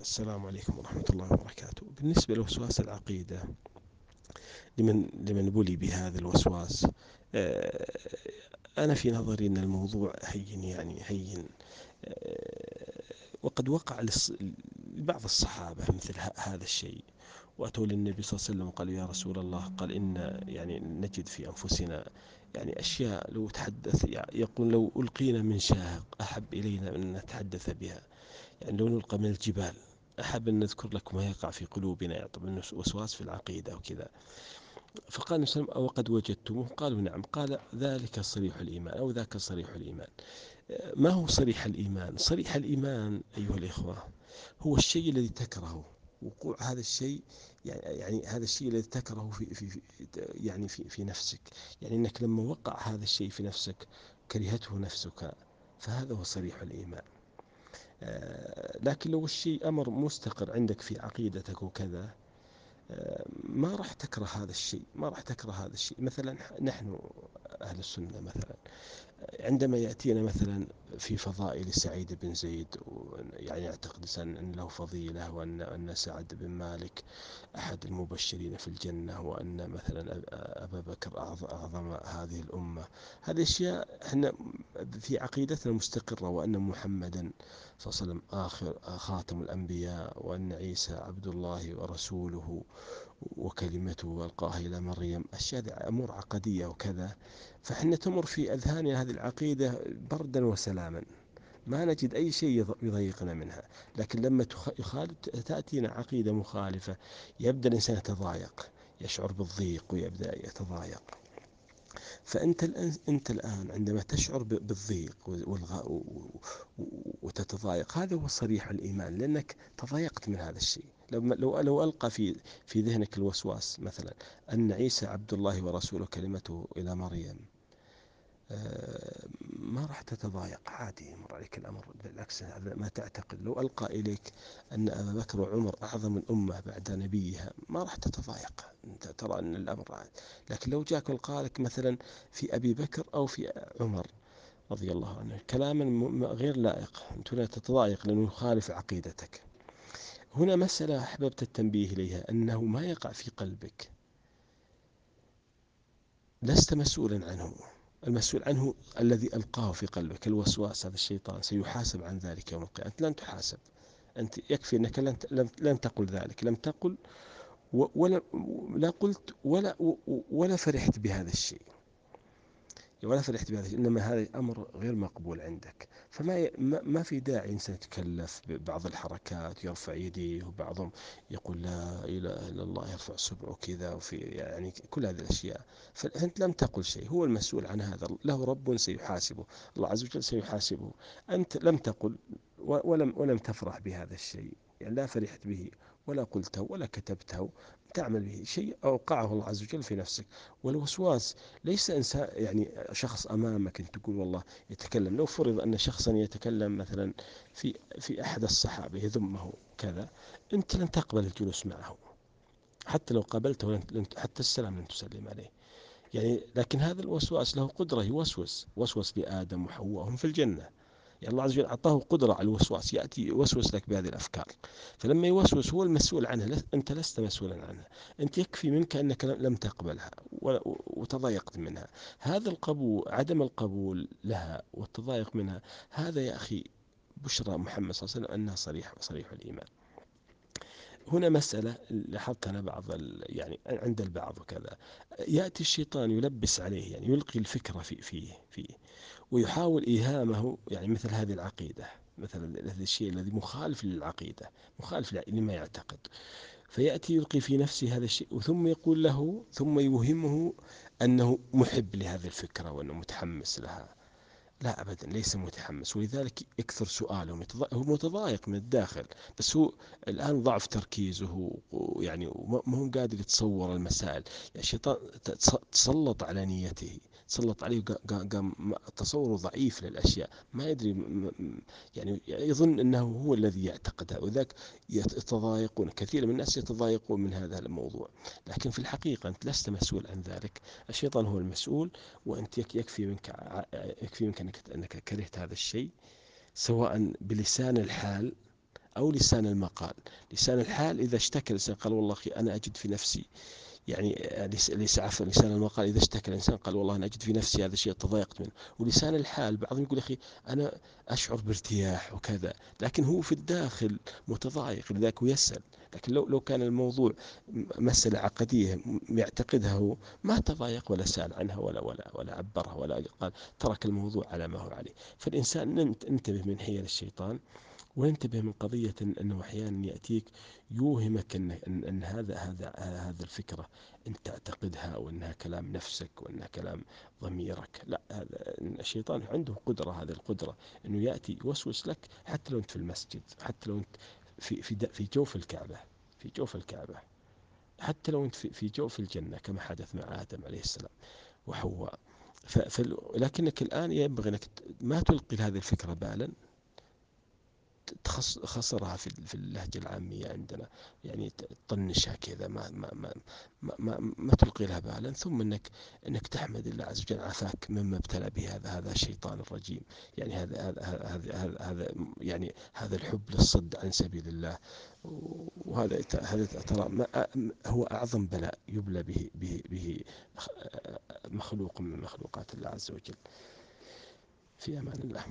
السلام عليكم ورحمة الله وبركاته. بالنسبة لوسواس العقيدة لمن, لمن بلي بهذا الوسواس آه، أنا في نظري أن الموضوع هين يعني هين آه، وقد وقع لبعض الصحابة مثل هذا الشيء. وأتوا للنبي صلى الله عليه وسلم وقالوا يا رسول الله قال إن يعني نجد في أنفسنا يعني أشياء لو تحدث يقول لو ألقينا من شاهق أحب إلينا من نتحدث بها. يعني لو نلقى من الجبال أحب أن نذكر لك ما يقع في قلوبنا يعطب وسواس في العقيدة وكذا فقال النبي صلى الله عليه وسلم وقد وجدتموه؟ قالوا نعم. قال ذلك صريح الإيمان أو ذاك صريح الإيمان. ما هو صريح الإيمان؟ صريح الإيمان أيها الإخوة هو الشيء الذي تكرهه. وقوع هذا الشيء يعني, يعني هذا الشيء الذي تكرهه في, في, في يعني في, في نفسك. يعني أنك لما وقع هذا الشيء في نفسك كرهته نفسك فهذا هو صريح الإيمان. آه، لكن لو الشيء أمر مستقر عندك في عقيدتك وكذا آه، ما راح تكره هذا الشيء ما راح تكره هذا الشيء. مثلا نحن أهل السنة مثلا عندما يأتينا مثلا في فضائل سعيد بن زيد يعني يعتقد أن له فضيلة وأن أن سعد بن مالك أحد المبشرين في الجنة وأن مثلا أبا بكر أعظم هذه الأمة. هذه أشياء إحنا في عقيدتنا مستقرة وأن محمدا صلى الله عليه وسلم آخر خاتم الأنبياء وأن عيسى عبد الله ورسوله وكلمته ألقاها إلى مريم. أشياء أمور عقدية وكذا. فحنا تمر في أذهاننا هذه العقيدة بردا وسلاما. ما نجد أي شيء يضيقنا منها. لكن لما تأتينا عقيدة مخالفة يبدأ الإنسان يتضايق يشعر بالضيق ويبدأ يتضايق. فأنت الآن أنت الآن عندما تشعر بالضيق وتتضايق هذا هو صريح الإيمان لأنك تضايقت من هذا الشيء. لو لو ألقى في في ذهنك الوسواس مثلا أن عيسى عبد الله ورسوله كلمته إلى مريم ما راح تتضايق. عادي يمر عليك الأمر. بالعكس هذا ما تعتقد. لو ألقى إليك أن أبا بكر وعمر أعظم الأمة بعد نبيها ما راح تتضايق. أنت ترى أن الأمر عادي. لكن لو جاك ألقى لك مثلا في أبي بكر أو في عمر رضي الله عنه كلاما غير لائق. أنت لا تتضايق لأنه يخالف عقيدتك. هنا مسألة أحببت التنبيه إليها أنه ما يقع في قلبك. لست مسؤولا عنه. المسؤول عنه الذي ألقاه في قلبك الوسواس هذا الشيطان سيحاسب عن ذلك يوم القيامة. أنت لن تحاسب. أنت يكفي أنك لن, لن تقل ذلك. لم تقل ولا لا قلت ولا ولا فرحت بهذا الشيء. ولا فرحت بهذا إنما هذا أمر غير مقبول عندك. فما ما في داعي إنسان يتكلف ببعض الحركات يرفع يديه وبعضهم يقول لا إله إلا الله يرفع صبعه كذا وفي يعني كل هذه الأشياء. فأنت لم تقل شيء هو المسؤول عن هذا له رب سيحاسبه الله عز وجل سيحاسبه. أنت لم تقل ولم ولم تفرح بهذا الشيء يعني لا فرحت به. ولا قلته ولا كتبته تعمل به شيء أوقعه الله عز وجل في نفسك. والوسواس ليس إنسان يعني شخص أمامك أن تقول والله يتكلم. لو فرض أن شخصا يتكلم مثلا في في أحد الصحابة يذمه كذا أنت لن تقبل الجلوس معه. حتى لو قابلته حتى السلام لن تسلم عليه. يعني لكن هذا الوسواس له قدرة يوسوس وسوس لآدم وحواء هم في الجنة. يعني الله عز وجل أعطاه قدرة على الوسواس يأتي يوسوس لك بهذه الأفكار. فلما يوسوس هو المسؤول عنها أنت لست مسؤولا عنها. أنت يكفي منك أنك لم تقبلها وتضايقت منها. هذا القبول عدم القبول لها والتضايق منها هذا يا أخي بشرى محمد صلى الله عليه وسلم أنها صريح صريح الإيمان. هنا مسألة لاحظت أنا بعض يعني عند البعض وكذا. يأتي الشيطان يلبس عليه يعني يلقي الفكرة في فيه فيه ويحاول إيهامه يعني مثل هذه العقيدة مثلا هذا الشيء الذي مخالف للعقيدة مخالف لما يعتقد. فيأتي يلقي في نفسه هذا الشيء ثم يقول له ثم يوهمه أنه محب لهذه الفكرة وأنه متحمس لها. لا أبدا ليس متحمس. ولذلك يكثر سؤاله. هو متضايق من الداخل بس هو الآن ضعف تركيزه يعني ما هو قادر يتصور المسائل. يعني الشيطان تسلط على نيته. تسلط عليه قام تصوره ضعيف للأشياء. ما يدري يعني يظن أنه هو الذي يعتقدها وذاك يتضايقون كثير من الناس يتضايقون من هذا الموضوع. لكن في الحقيقة أنت لست مسؤول عن ذلك. الشيطان هو المسؤول وأنت يكفي منك يكفي منك أنك, أنك كرهت هذا الشيء سواء بلسان الحال أو لسان المقال. لسان الحال إذا اشتكى الإنسان قال والله أخي أنا أجد في نفسي يعني ليس عفوا لسان المقال إذا اشتكى الإنسان قال والله أنا أجد في نفسي هذا الشيء تضايقت منه. ولسان الحال بعضهم يقول أخي أنا أشعر بارتياح وكذا لكن هو في الداخل متضايق لذلك يسأل. لكن لو لو كان الموضوع مسألة عقدية يعتقدها هو ما تضايق ولا سأل عنها ولا ولا ولا عبرها ولا قال ترك الموضوع على ما هو عليه. فالإنسان انتبه من حيل الشيطان. وانتبه من قضية أنه أحيانا يأتيك يوهمك أن, أن, أن هذا هذا هذا الفكرة أنت تعتقدها أو أنها كلام نفسك وأنها كلام ضميرك. لا هذا الشيطان عنده قدرة هذه القدرة أنه يأتي يوسوس لك حتى لو أنت في المسجد حتى لو أنت في في في جوف الكعبة في جوف الكعبة حتى لو أنت في في جوف الجنة كما حدث مع آدم عليه السلام وحواء. لكنك الآن ينبغي أنك ما تلقي هذه الفكرة بالا. خسرها في في اللهجة العامية عندنا. يعني تطنشها كذا ما ما ما ما, ما, ما تلقي لها بالا ثم انك إنك تحمد الله عز وجل عافاك مما ابتلى به هذا هذا الشيطان الرجيم. يعني هذا هذا هذا هذا يعني هذا الحب للصد عن سبيل الله. وهذا هذا ترى هو أعظم بلاء يبلى به به به مخلوق من مخلوقات الله عز وجل. في أمان الله.